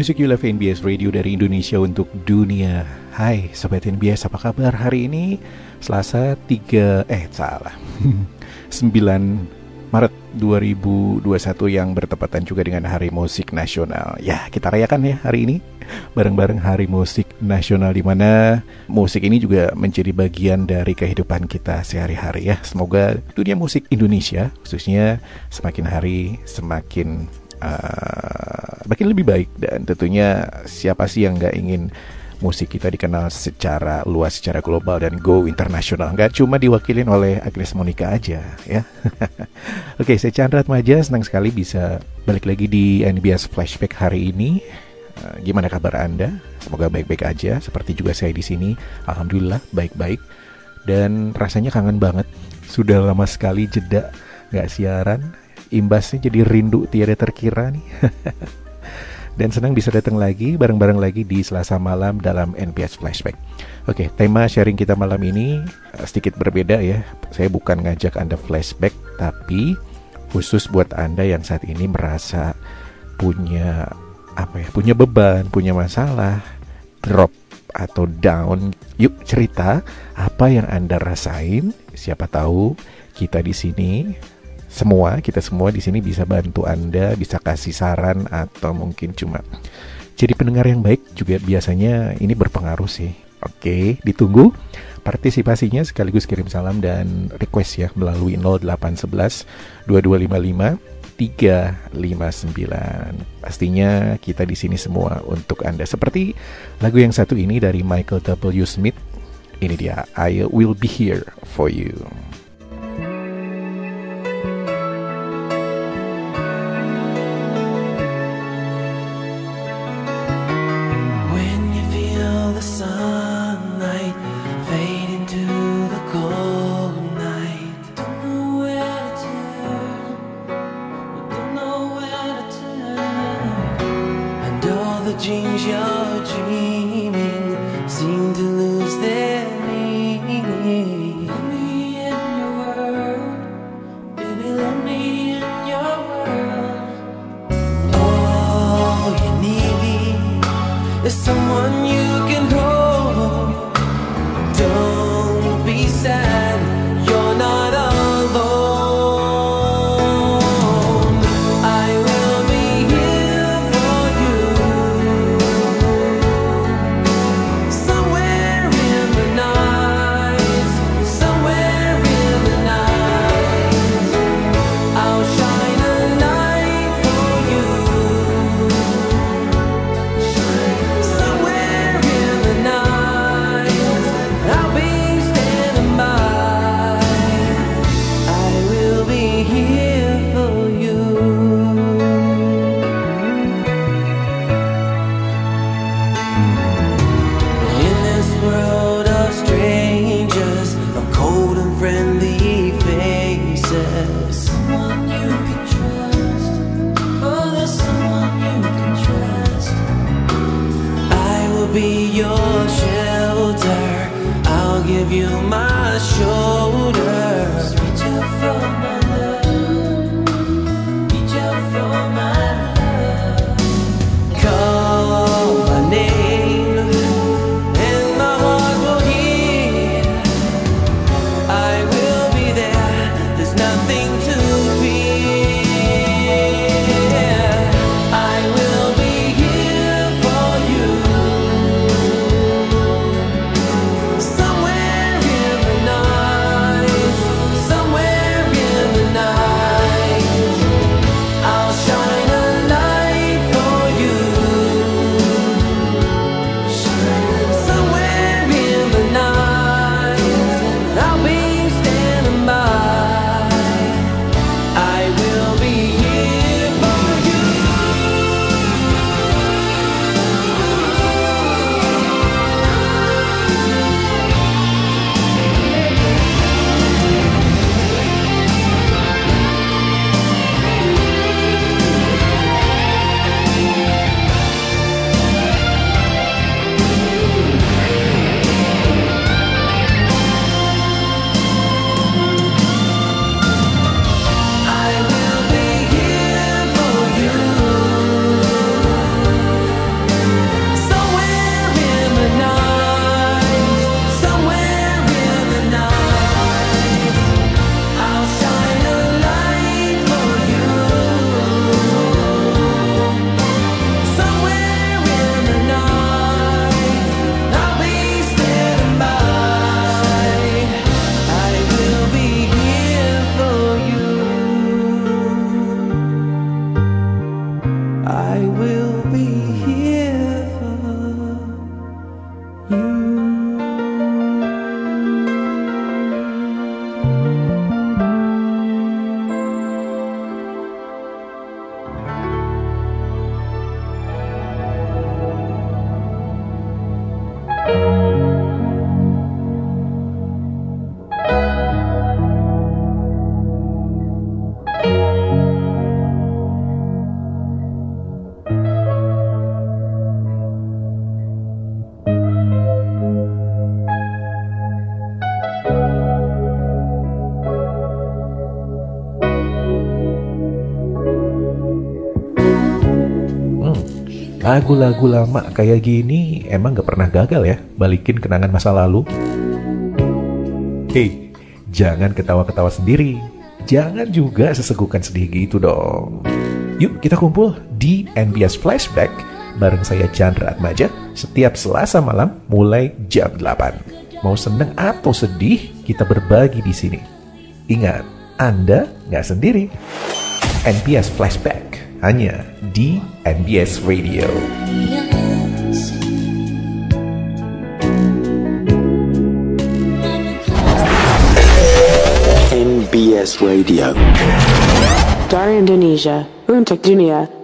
music you love NBS Radio dari Indonesia untuk dunia. Hai Sobat NBS, apa kabar hari ini? Selasa 3, eh salah 9 Maret 2021 yang bertepatan juga dengan Hari Musik Nasional Ya kita rayakan ya hari ini Bareng-bareng Hari Musik Nasional di mana musik ini juga menjadi bagian dari kehidupan kita sehari-hari ya Semoga dunia musik Indonesia khususnya semakin hari semakin uh, makin lebih baik dan tentunya siapa sih yang nggak ingin musik kita dikenal secara luas, secara global dan go internasional. Nggak cuma diwakilin oleh Agnes Monica aja ya. Oke, saya Chandra Maja, senang sekali bisa balik lagi di NBS Flashback hari ini. Uh, gimana kabar Anda? Semoga baik-baik aja. Seperti juga saya di sini, alhamdulillah baik-baik. Dan rasanya kangen banget. Sudah lama sekali jeda nggak siaran. Imbasnya jadi rindu tiada terkira nih. Dan senang bisa datang lagi bareng-bareng lagi di Selasa malam dalam NPS Flashback. Oke, tema sharing kita malam ini eh, sedikit berbeda ya. Saya bukan ngajak Anda flashback, tapi khusus buat Anda yang saat ini merasa punya apa ya, punya beban, punya masalah, drop atau down. Yuk cerita apa yang Anda rasain. Siapa tahu kita di sini semua kita semua di sini bisa bantu Anda, bisa kasih saran atau mungkin cuma jadi pendengar yang baik juga biasanya ini berpengaruh sih. Oke, ditunggu partisipasinya sekaligus kirim salam dan request ya melalui 0811 2255 359. Pastinya kita di sini semua untuk Anda. Seperti lagu yang satu ini dari Michael W. Smith. Ini dia I Will Be Here For You. Thank you. Lagu-lagu lama kayak gini emang gak pernah gagal ya balikin kenangan masa lalu. Hei, jangan ketawa-ketawa sendiri. Jangan juga sesegukan sedih gitu dong. Yuk kita kumpul di NBS Flashback bareng saya Chandra Atmaja setiap Selasa malam mulai jam 8. Mau seneng atau sedih, kita berbagi di sini. Ingat, Anda nggak sendiri. NBS Flashback hanya di NBS Radio. NBS Radio. Dari Indonesia, untuk dunia.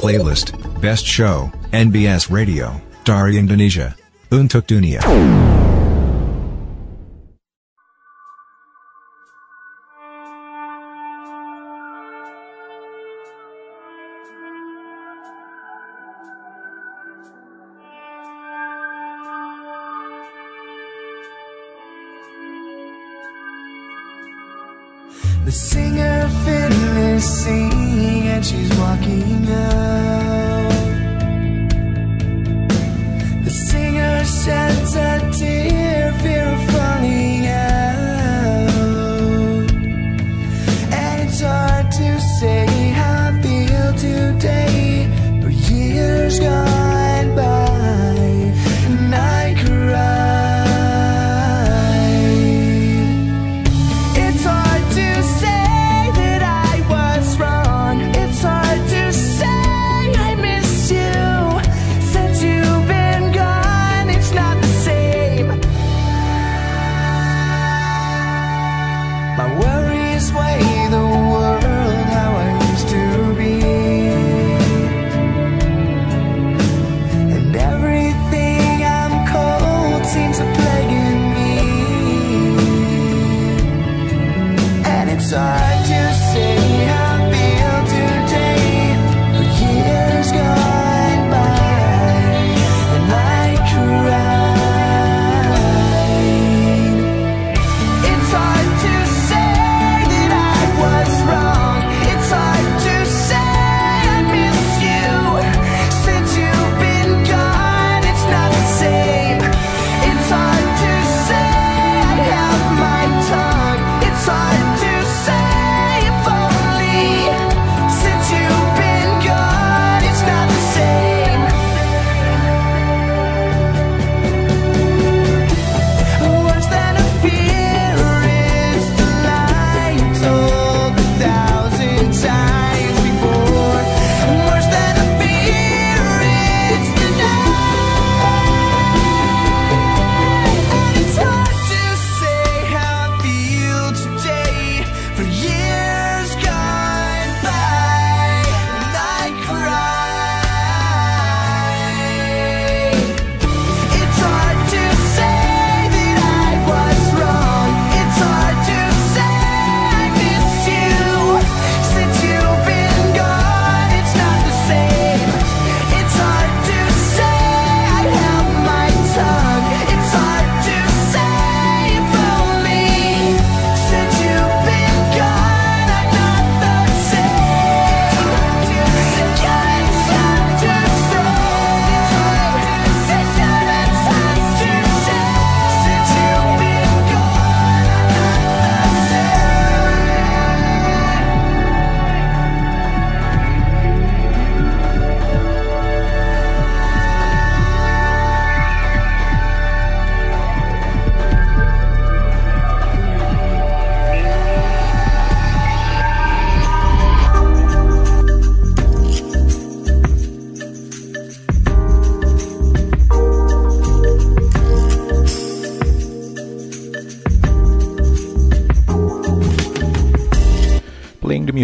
Playlist, best show, NBS Radio, Dari Indonesia. Untuk Dunia.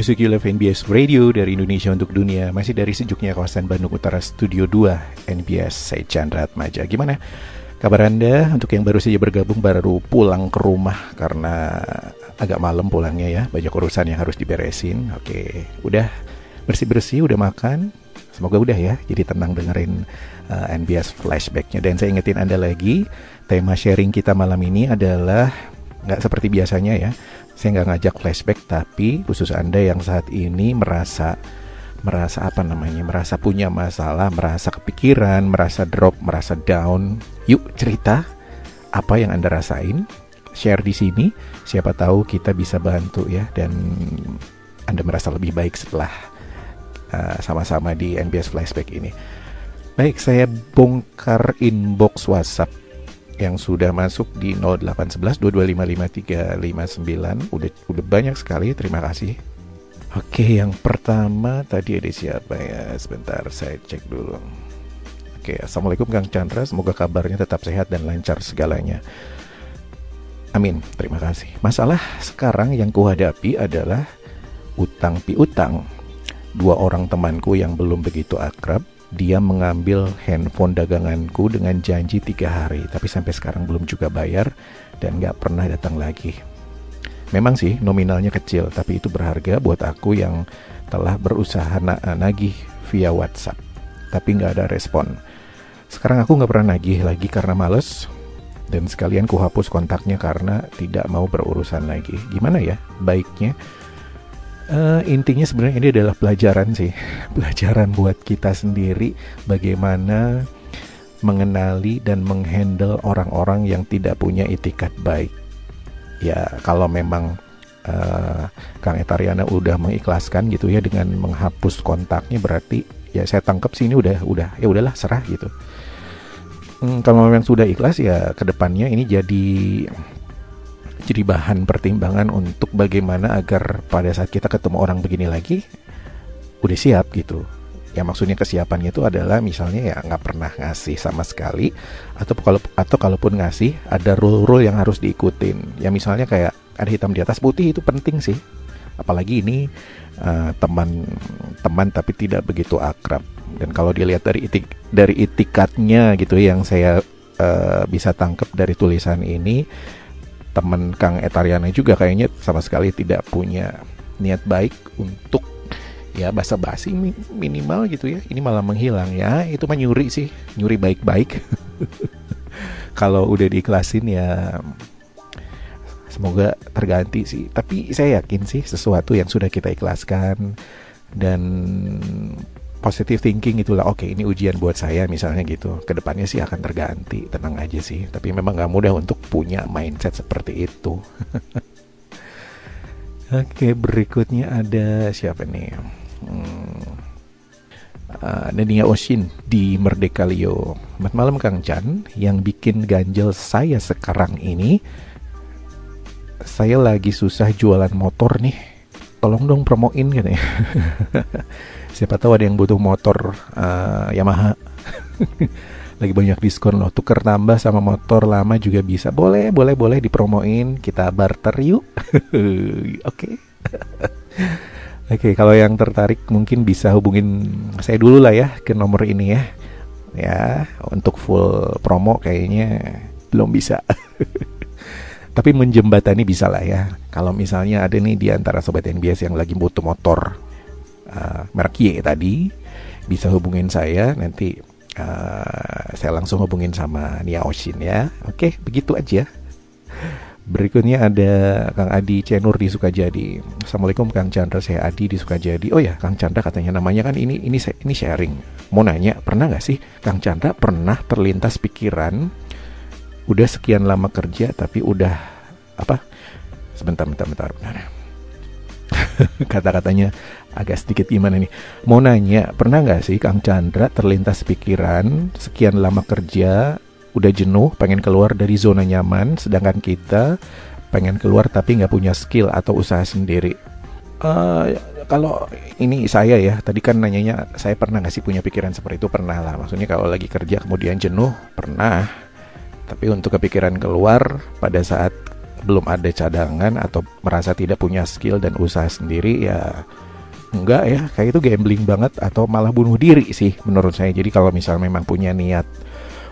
You love NBS Radio dari Indonesia untuk dunia. Masih dari sejuknya kawasan Bandung Utara Studio 2 NBS Saya Chandra Atmaja. Gimana kabar anda? Untuk yang baru saja bergabung Baru pulang ke rumah karena agak malam pulangnya ya. Banyak urusan yang harus diberesin. Oke udah bersih-bersih udah makan. Semoga udah ya Jadi tenang dengerin uh, NBS flashbacknya. Dan saya ingetin anda lagi Tema sharing kita malam ini adalah nggak seperti biasanya ya saya nggak ngajak flashback tapi khusus anda yang saat ini merasa merasa apa namanya merasa punya masalah merasa kepikiran merasa drop merasa down yuk cerita apa yang anda rasain share di sini. Siapa tahu kita bisa bantu ya dan anda merasa lebih baik setelah uh, sama-sama di NBS flashback ini. Baik saya bongkar inbox WhatsApp yang sudah masuk di 0811 2255359 udah udah banyak sekali terima kasih. Oke yang pertama tadi ada siapa ya? Sebentar saya cek dulu. Oke Assalamualaikum Kang Chandra. Semoga kabarnya tetap sehat dan lancar segalanya. Amin terima kasih. Masalah sekarang yang kuhadapi adalah utang piutang. Dua orang temanku yang belum begitu akrab dia mengambil handphone daganganku dengan janji tiga hari, tapi sampai sekarang belum juga bayar dan nggak pernah datang lagi. Memang sih nominalnya kecil, tapi itu berharga buat aku yang telah berusaha na nagih via WhatsApp, tapi nggak ada respon. Sekarang aku nggak pernah nagih lagi karena males, dan sekalian ku hapus kontaknya karena tidak mau berurusan lagi. Gimana ya baiknya? Eh, intinya sebenarnya ini adalah pelajaran sih, pelajaran buat kita sendiri bagaimana mengenali dan menghandle orang-orang yang tidak punya itikat baik. Ya kalau memang eh, Kang Etariana udah mengikhlaskan gitu ya dengan menghapus kontaknya berarti ya saya tangkap sih ini udah udah ya udahlah serah gitu. Hmm, kalau memang sudah ikhlas ya ke depannya ini jadi jadi bahan pertimbangan untuk bagaimana agar pada saat kita ketemu orang begini lagi udah siap gitu. Ya maksudnya kesiapannya itu adalah misalnya ya nggak pernah ngasih sama sekali atau kalau atau kalaupun ngasih ada rule-rule yang harus diikutin. Ya misalnya kayak ada hitam di atas putih itu penting sih. Apalagi ini eh, teman teman tapi tidak begitu akrab. Dan kalau dilihat dari itik dari itikatnya gitu yang saya eh, bisa tangkap dari tulisan ini teman Kang Etariana juga kayaknya sama sekali tidak punya niat baik untuk ya basa-basi mi- minimal gitu ya. Ini malah menghilang ya. Itu mah nyuri sih nyuri baik-baik. Kalau udah diikhlasin ya semoga terganti sih. Tapi saya yakin sih sesuatu yang sudah kita ikhlaskan dan positive thinking itulah oke ini ujian buat saya misalnya gitu. Ke depannya sih akan terganti tenang aja sih. Tapi memang nggak mudah untuk punya mindset seperti itu. Oke berikutnya ada siapa nih? Hmm, uh, Nania Oshin di Merdeka Leo. Selamat malam Kang Chan. Yang bikin ganjel saya sekarang ini Saya lagi susah jualan motor nih Tolong dong promoin katanya Siapa tahu ada yang butuh motor uh, Yamaha. Lagi banyak diskon loh. Tuker tambah sama motor lama juga bisa. Boleh, boleh, boleh dipromoin. Kita barter yuk. Oke. Oke, kalau yang tertarik mungkin bisa hubungin saya dulu lah ya ke nomor ini ya. Ya, untuk full promo kayaknya belum bisa. Tapi menjembatani bisa lah ya. Kalau misalnya ada nih di antara sobat NBS yang lagi butuh motor uh, merek Y tadi, bisa hubungin saya nanti uh, saya langsung hubungin sama Nia Oshin ya. Oke, begitu aja. Berikutnya ada Kang Adi Cenur di Sukajadi. Assalamualaikum Kang Chandra, saya Adi di Sukajadi. Oh ya, Kang Chandra katanya namanya kan ini ini ini sharing. Mau nanya, pernah nggak sih Kang Chandra pernah terlintas pikiran udah sekian lama kerja tapi udah apa? Sebentar, bentar, bentar, bentar. Kata-katanya agak sedikit gimana nih? Mau nanya, pernah nggak sih Kang Chandra terlintas pikiran sekian lama kerja udah jenuh, pengen keluar dari zona nyaman, sedangkan kita pengen keluar tapi nggak punya skill atau usaha sendiri. Eh, kalau ini saya ya, tadi kan nanyanya saya pernah nggak sih punya pikiran seperti itu pernah lah. Maksudnya kalau lagi kerja kemudian jenuh pernah. Tapi untuk kepikiran keluar pada saat belum ada cadangan atau merasa tidak punya skill dan usaha sendiri ya enggak ya. Kayak itu gambling banget atau malah bunuh diri sih menurut saya. Jadi kalau misal memang punya niat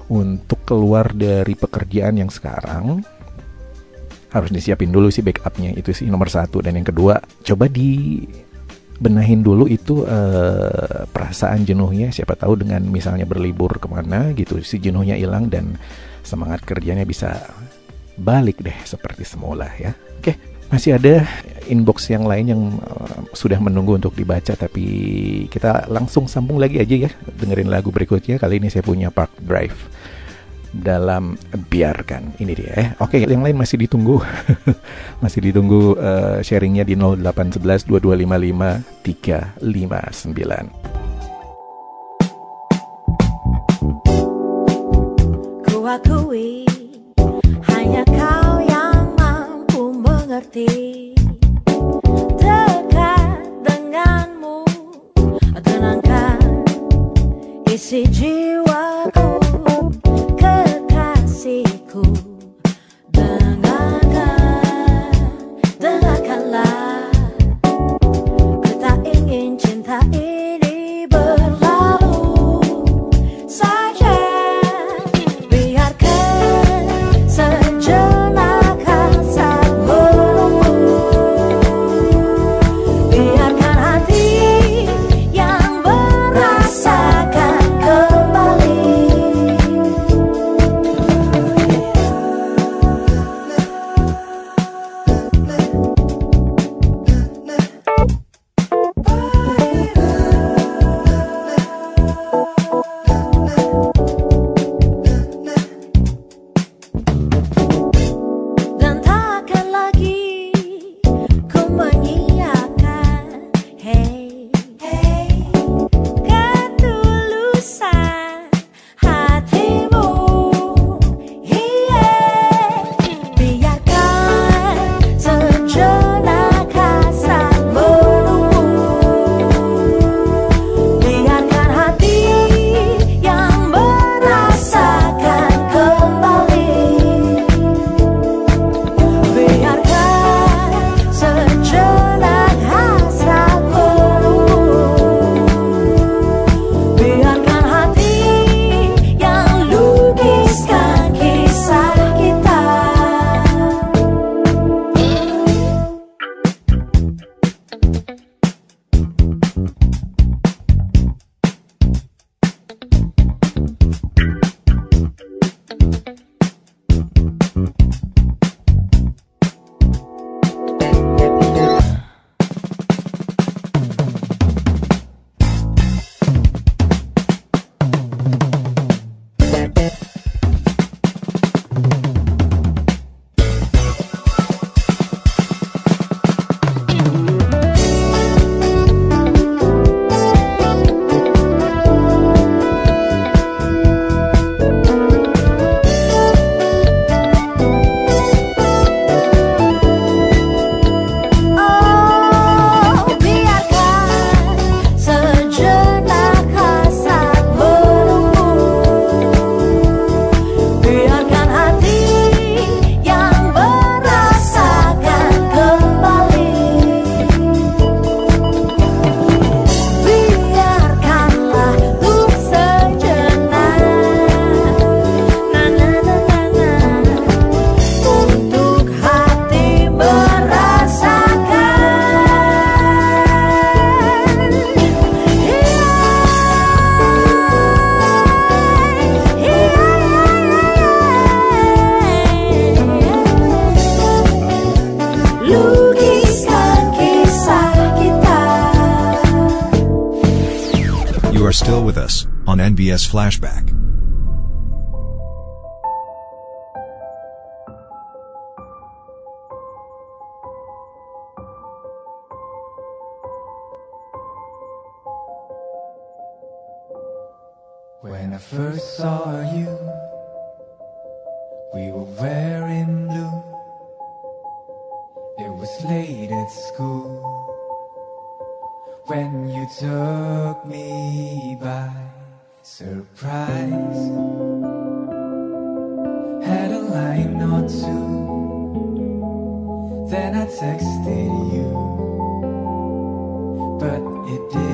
untuk keluar dari pekerjaan yang sekarang harus disiapin dulu sih backupnya. Itu sih nomor satu. Dan yang kedua coba di benahin dulu itu eh, perasaan jenuhnya. Siapa tahu dengan misalnya berlibur ke mana gitu si jenuhnya hilang dan semangat kerjanya bisa balik deh seperti semula ya. Oke masih ada inbox yang lain yang eh, sudah menunggu untuk dibaca tapi kita langsung sambung lagi aja ya dengerin lagu berikutnya. Kali ini saya punya Park Drive dalam biarkan. Ini dia eh. Oke yang lain masih ditunggu. Masih ditunggu eh, sharingnya di 0811 2255 359 Ku akui hanya kau yang mampu mengerti. Dekat denganmu tenangkan isi jiwaku first saw you, we were wearing blue. It was late at school when you took me by surprise. Had a line or two, then I texted you, but it did.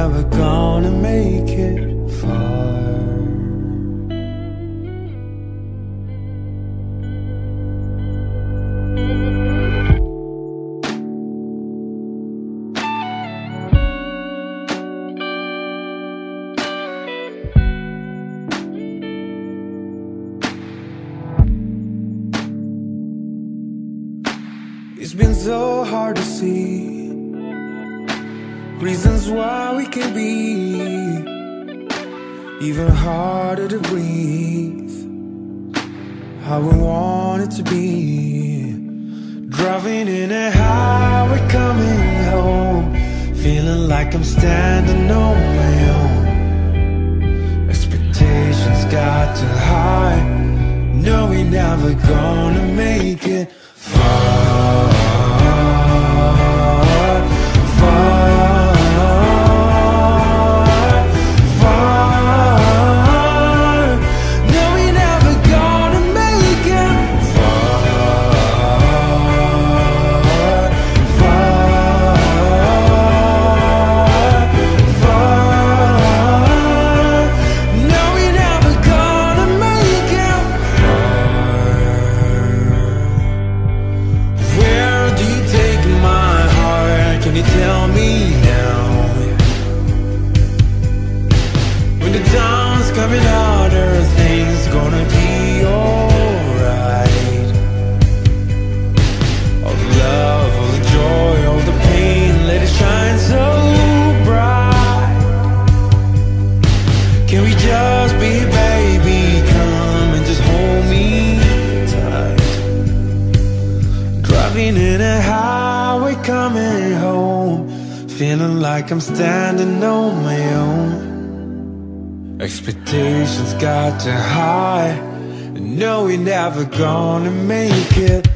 never gonna make it far. It's been so hard to see reasons why can be even harder to breathe. How we want it to be. Driving in a highway coming home. Feeling like I'm standing on my own. Expectations got too high. No, we never gonna make it Can we just be baby? Come and just hold me tight. Driving in a highway coming home Feeling like I'm standing on my own Expectations got too high no, we're never gonna make it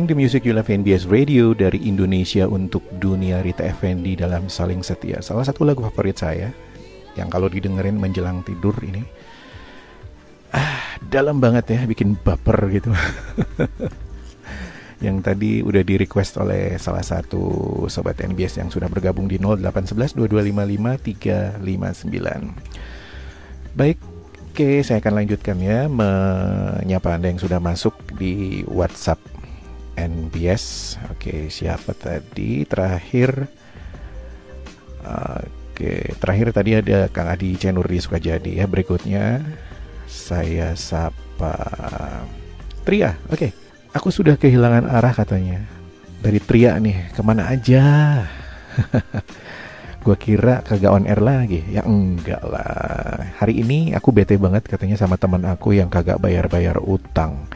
Playing the music you love NBS Radio dari Indonesia untuk dunia Rita Effendi dalam Saling Setia. Salah satu lagu favorit saya yang kalau didengerin menjelang tidur ini ah dalam banget ya bikin baper gitu. yang tadi udah di request oleh salah satu sobat NBS yang sudah bergabung di 0811 2255 359. Baik, oke saya akan lanjutkan ya menyapa Anda yang sudah masuk di WhatsApp NBS. Oke, siapa tadi? Terakhir Oke, terakhir tadi ada Kang Adi Cenurdi Sukajadi ya. Berikutnya saya sapa Tria. Oke, aku sudah kehilangan arah katanya. Dari Tria nih, ke mana aja? Gua kira kagak on air lagi. Ya enggak lah. Hari ini aku bete banget katanya sama teman aku yang kagak bayar-bayar utang.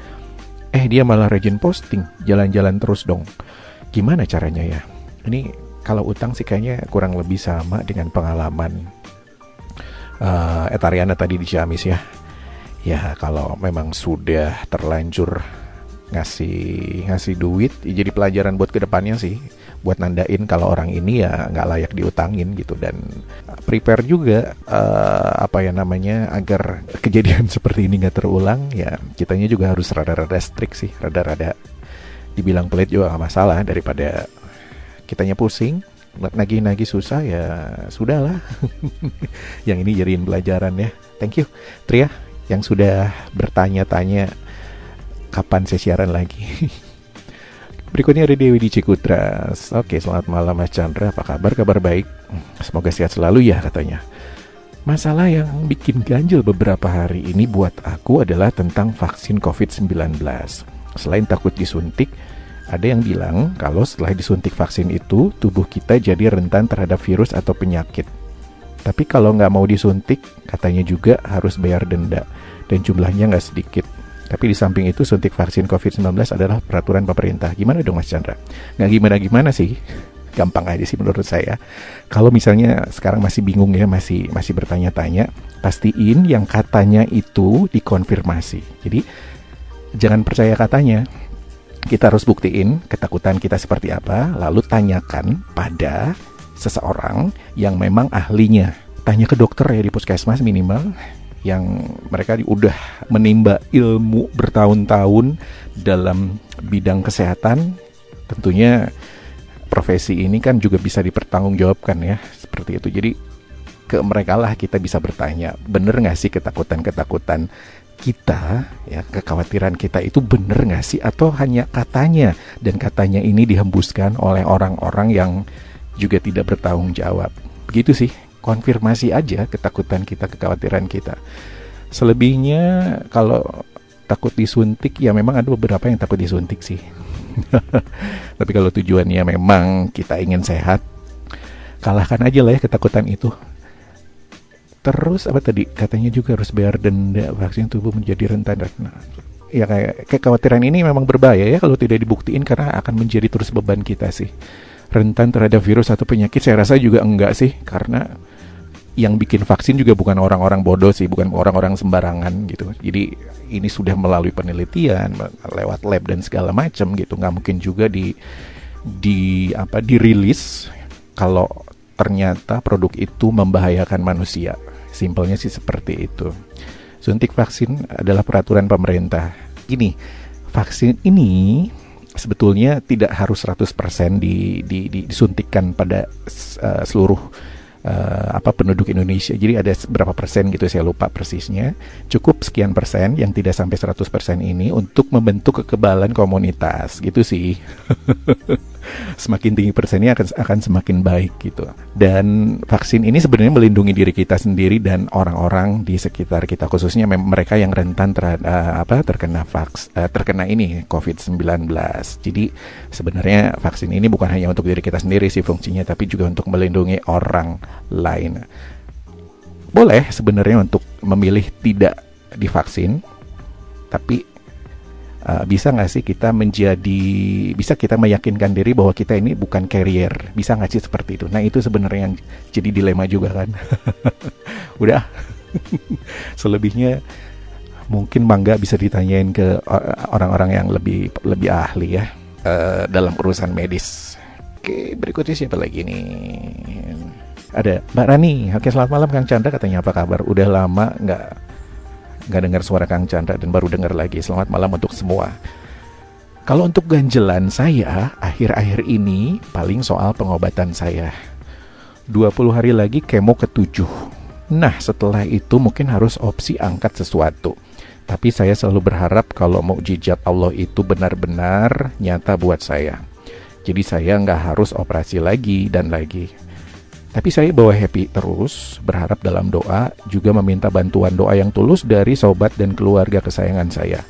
Eh dia malah rajin posting, jalan-jalan terus dong. Gimana caranya ya? Ini kalau utang sih kayaknya kurang lebih sama dengan pengalaman eh Etariana tadi di Ciamis ya. Ya kalau memang sudah terlanjur ngasih ngasih duit, ya jadi pelajaran buat ke depannya sih, buat nandain kalau orang ini ya nggak layak diutangin gitu. Dan prepare juga eh, apa ya namanya agar kejadian seperti ini nggak terulang ya kitanya juga harus rada-rada strict sih, rada-rada dibilang pelit juga nggak masalah daripada kitanya pusing nagih-nagih susah ya sudahlah. Yang ini jadiin pelajaran ya. Thank you Tria yang sudah bertanya-tanya kapan saya siaran lagi berikutnya ada Dewi di Cikutras oke selamat malam Mas Chandra apa kabar kabar baik semoga sehat selalu ya katanya Masalah yang bikin ganjil beberapa hari ini buat aku adalah tentang vaksin COVID-19. Selain takut disuntik, ada yang bilang kalau setelah disuntik vaksin itu, tubuh kita jadi rentan terhadap virus atau penyakit. Tapi kalau nggak mau disuntik, katanya juga harus bayar denda, dan jumlahnya nggak sedikit. Tapi di samping itu, suntik vaksin COVID-19 adalah peraturan pemerintah. Gimana dong Mas Chandra? Nggak gimana-gimana sih. Gampang aja sih menurut saya. Kalau misalnya sekarang masih bingung ya, masih masih bertanya-tanya, pastiin yang katanya itu dikonfirmasi. Jadi jangan percaya katanya. Kita harus buktiin ketakutan kita seperti apa, lalu tanyakan pada seseorang yang memang ahlinya. Tanya ke dokter ya di puskesmas minimal yang mereka udah menimba ilmu bertahun-tahun dalam bidang kesehatan. Tentunya profesi ini kan juga bisa dipertanggungjawabkan ya seperti itu. Jadi ke mereka lah kita bisa bertanya, bener nggak sih ketakutan-ketakutan kita, ya kekhawatiran kita itu bener nggak sih atau hanya katanya dan katanya ini dihembuskan oleh orang-orang yang juga tidak bertanggung jawab. Begitu sih, konfirmasi aja ketakutan kita, kekhawatiran kita. Selebihnya kalau takut disuntik ya memang ada beberapa yang takut disuntik sih. Tapi kalau tujuannya memang kita ingin sehat, kalahkan aja lah ya ketakutan itu. Terus apa tadi katanya juga harus bayar denda vaksin tubuh menjadi rentan nah, ya kayak kekhawatiran ini memang berbahaya ya kalau tidak dibuktiin karena akan menjadi terus beban kita sih. Rentan terhadap virus atau penyakit saya rasa juga enggak sih karena yang bikin vaksin juga bukan orang-orang bodoh sih, bukan orang-orang sembarangan gitu. Jadi ini sudah melalui penelitian, lewat lab dan segala macam gitu. Nggak mungkin juga di di apa dirilis kalau ternyata produk itu membahayakan manusia. Simpelnya sih seperti itu. Suntik vaksin adalah peraturan pemerintah. Gini, vaksin ini sebetulnya tidak harus 100% di, di, di, disuntikkan pada uh, seluruh uh, apa penduduk Indonesia. Jadi ada berapa persen gitu saya lupa persisnya. Cukup sekian persen yang tidak sampai 100% ini untuk membentuk kekebalan komunitas gitu sih. semakin tinggi persennya akan akan semakin baik gitu. Dan vaksin ini sebenarnya melindungi diri kita sendiri dan orang-orang di sekitar kita khususnya mereka yang rentan terhadap uh, apa terkena vaks uh, terkena ini COVID-19. Jadi sebenarnya vaksin ini bukan hanya untuk diri kita sendiri sih fungsinya tapi juga untuk melindungi orang lain. Boleh sebenarnya untuk memilih tidak divaksin tapi uh, bisa nggak sih kita menjadi bisa kita meyakinkan diri bahwa kita ini bukan carrier? Bisa nggak sih seperti itu? Nah itu sebenarnya yang jadi dilema juga kan. Udah. Selebihnya mungkin bangga bisa ditanyain ke orang-orang yang lebih lebih ahli ya uh, dalam urusan medis. Oke berikutnya siapa lagi nih? Ada Mbak Rani. Oke selamat malam Kang Chandra. Katanya apa kabar? Udah lama nggak nggak dengar suara Kang Chandra dan baru dengar lagi. Selamat malam untuk semua. Kalau untuk ganjelan saya, akhir-akhir ini paling soal pengobatan saya. 20 hari lagi kemo ketujuh. Nah, setelah itu mungkin harus opsi angkat sesuatu. Tapi saya selalu berharap kalau mukjizat Allah itu benar-benar nyata buat saya. Jadi saya nggak harus operasi lagi dan lagi. Tapi saya bawa happy terus, berharap dalam doa, juga meminta bantuan doa yang tulus dari sobat dan keluarga kesayangan saya.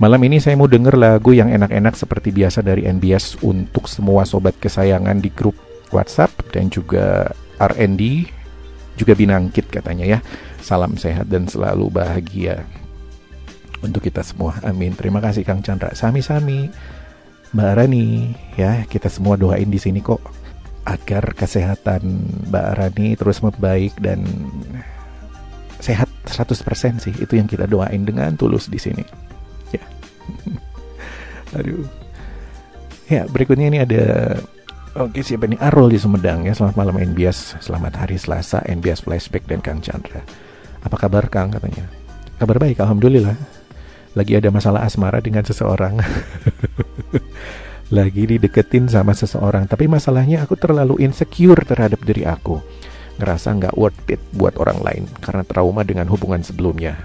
Malam ini saya mau denger lagu yang enak-enak seperti biasa dari NBS untuk semua sobat kesayangan di grup WhatsApp dan juga RND, juga Binangkit katanya ya. Salam sehat dan selalu bahagia untuk kita semua. Amin. Terima kasih Kang Chandra. Sami-sami. Mbak Rani, ya kita semua doain di sini kok agar kesehatan Mbak Rani terus membaik dan sehat 100% sih. Itu yang kita doain dengan tulus di sini. Ya. Aduh. Ya, berikutnya ini ada Oke siapa ini? Arul di Sumedang ya. Selamat malam NBS Selamat hari Selasa NBS Flashback dan Kang Chandra. Apa kabar Kang? Katanya. Kabar baik Alhamdulillah. Lagi ada masalah asmara dengan seseorang lagi dideketin sama seseorang. Tapi masalahnya aku terlalu insecure terhadap diri aku. Ngerasa nggak worth it buat orang lain karena trauma dengan hubungan sebelumnya.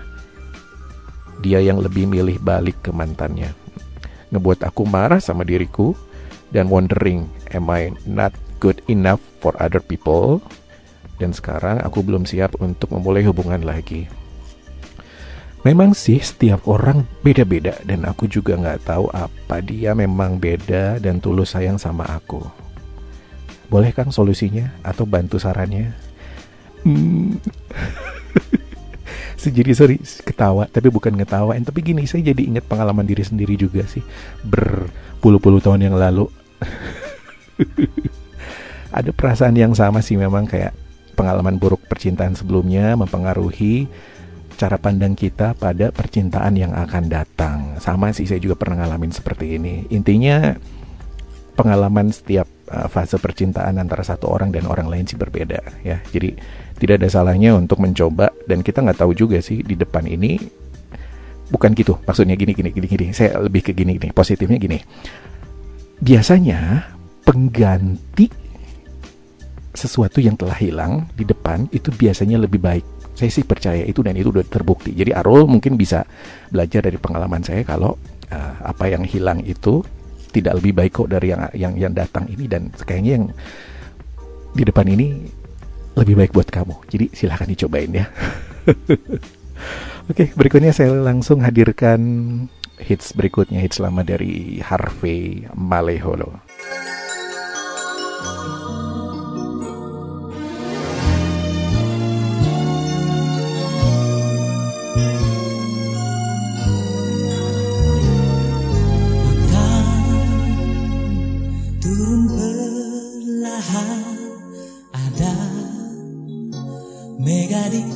Dia yang lebih milih balik ke mantannya. Ngebuat aku marah sama diriku dan wondering am I not good enough for other people? Dan sekarang aku belum siap untuk memulai hubungan lagi Memang sih setiap orang beda-beda dan aku juga nggak tahu apa dia memang beda dan tulus sayang sama aku. Boleh Kang solusinya atau bantu sarannya? Hmm. jadi sorry ketawa tapi bukan ngetawain tapi gini saya jadi ingat pengalaman diri sendiri juga sih berpuluh-puluh tahun yang lalu ada perasaan yang sama sih memang kayak pengalaman buruk percintaan sebelumnya mempengaruhi cara pandang kita pada percintaan yang akan datang. Sama sih saya juga pernah ngalamin seperti ini. Intinya pengalaman setiap uh, fase percintaan antara satu orang dan orang lain sih berbeda ya. Jadi tidak ada salahnya untuk mencoba dan kita nggak tahu juga sih di depan ini bukan gitu. Maksudnya gini gini gini gini. Saya lebih ke gini gini. Positifnya gini. Biasanya pengganti sesuatu yang telah hilang di depan itu biasanya lebih baik. Saya sih percaya itu dan itu udah terbukti. Jadi Arul mungkin bisa belajar dari pengalaman saya kalau uh, apa yang hilang itu tidak lebih baik kok dari yang yang yang datang ini dan kayaknya yang di depan ini lebih baik buat kamu. Jadi silahkan dicobain ya. Oke, berikutnya saya langsung hadirkan hits berikutnya hits lama dari Harvey Maleholo. Mega di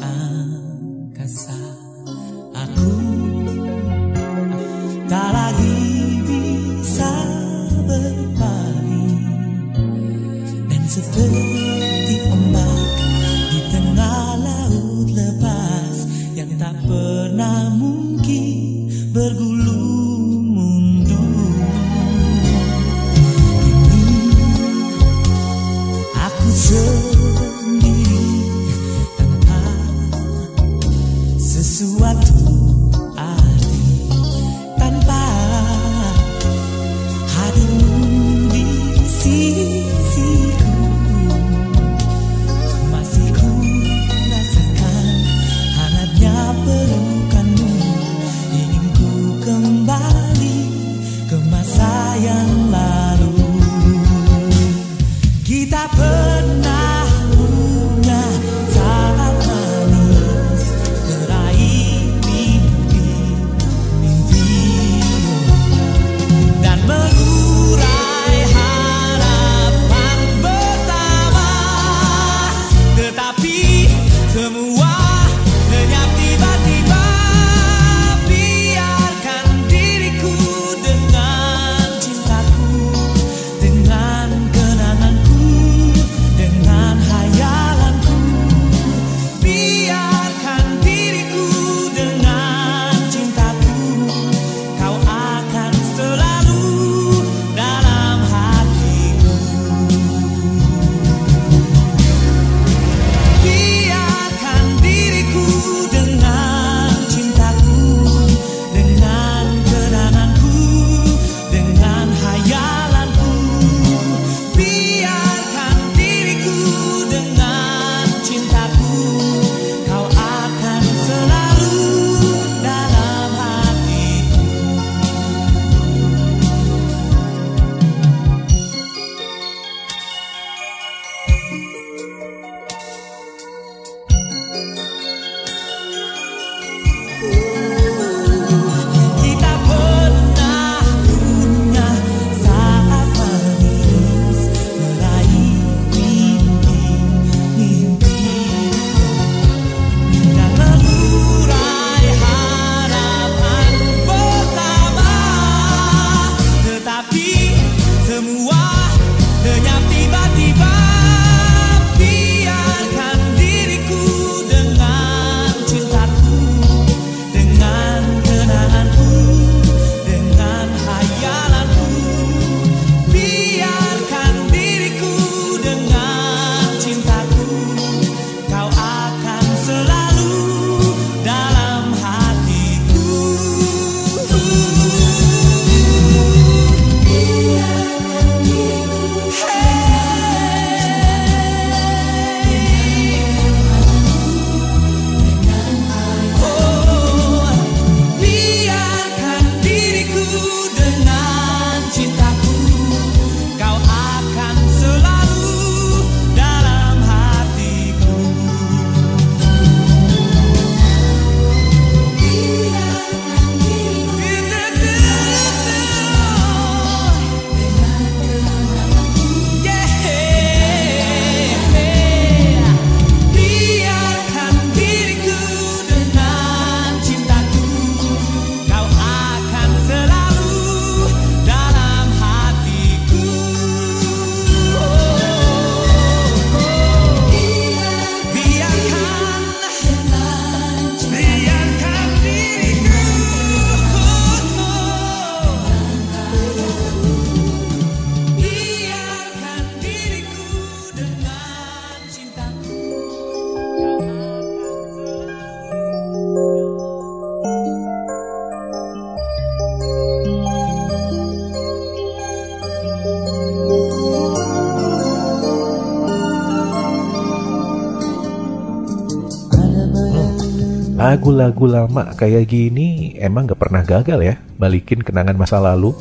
Lagu-lagu lama kayak gini emang gak pernah gagal ya balikin kenangan masa lalu.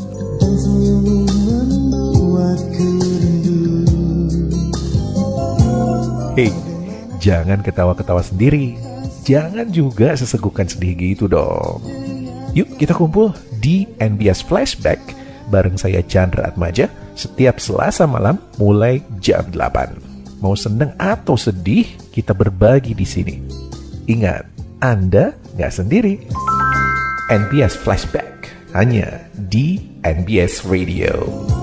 Hei, jangan ketawa-ketawa sendiri. Jangan juga sesegukan sedih gitu dong. Yuk kita kumpul di NBS Flashback bareng saya Chandra Atmaja setiap Selasa malam mulai jam 8. Mau seneng atau sedih, kita berbagi di sini. Ingat, Anda nggak sendiri. NBS Flashback hanya di NBS Radio.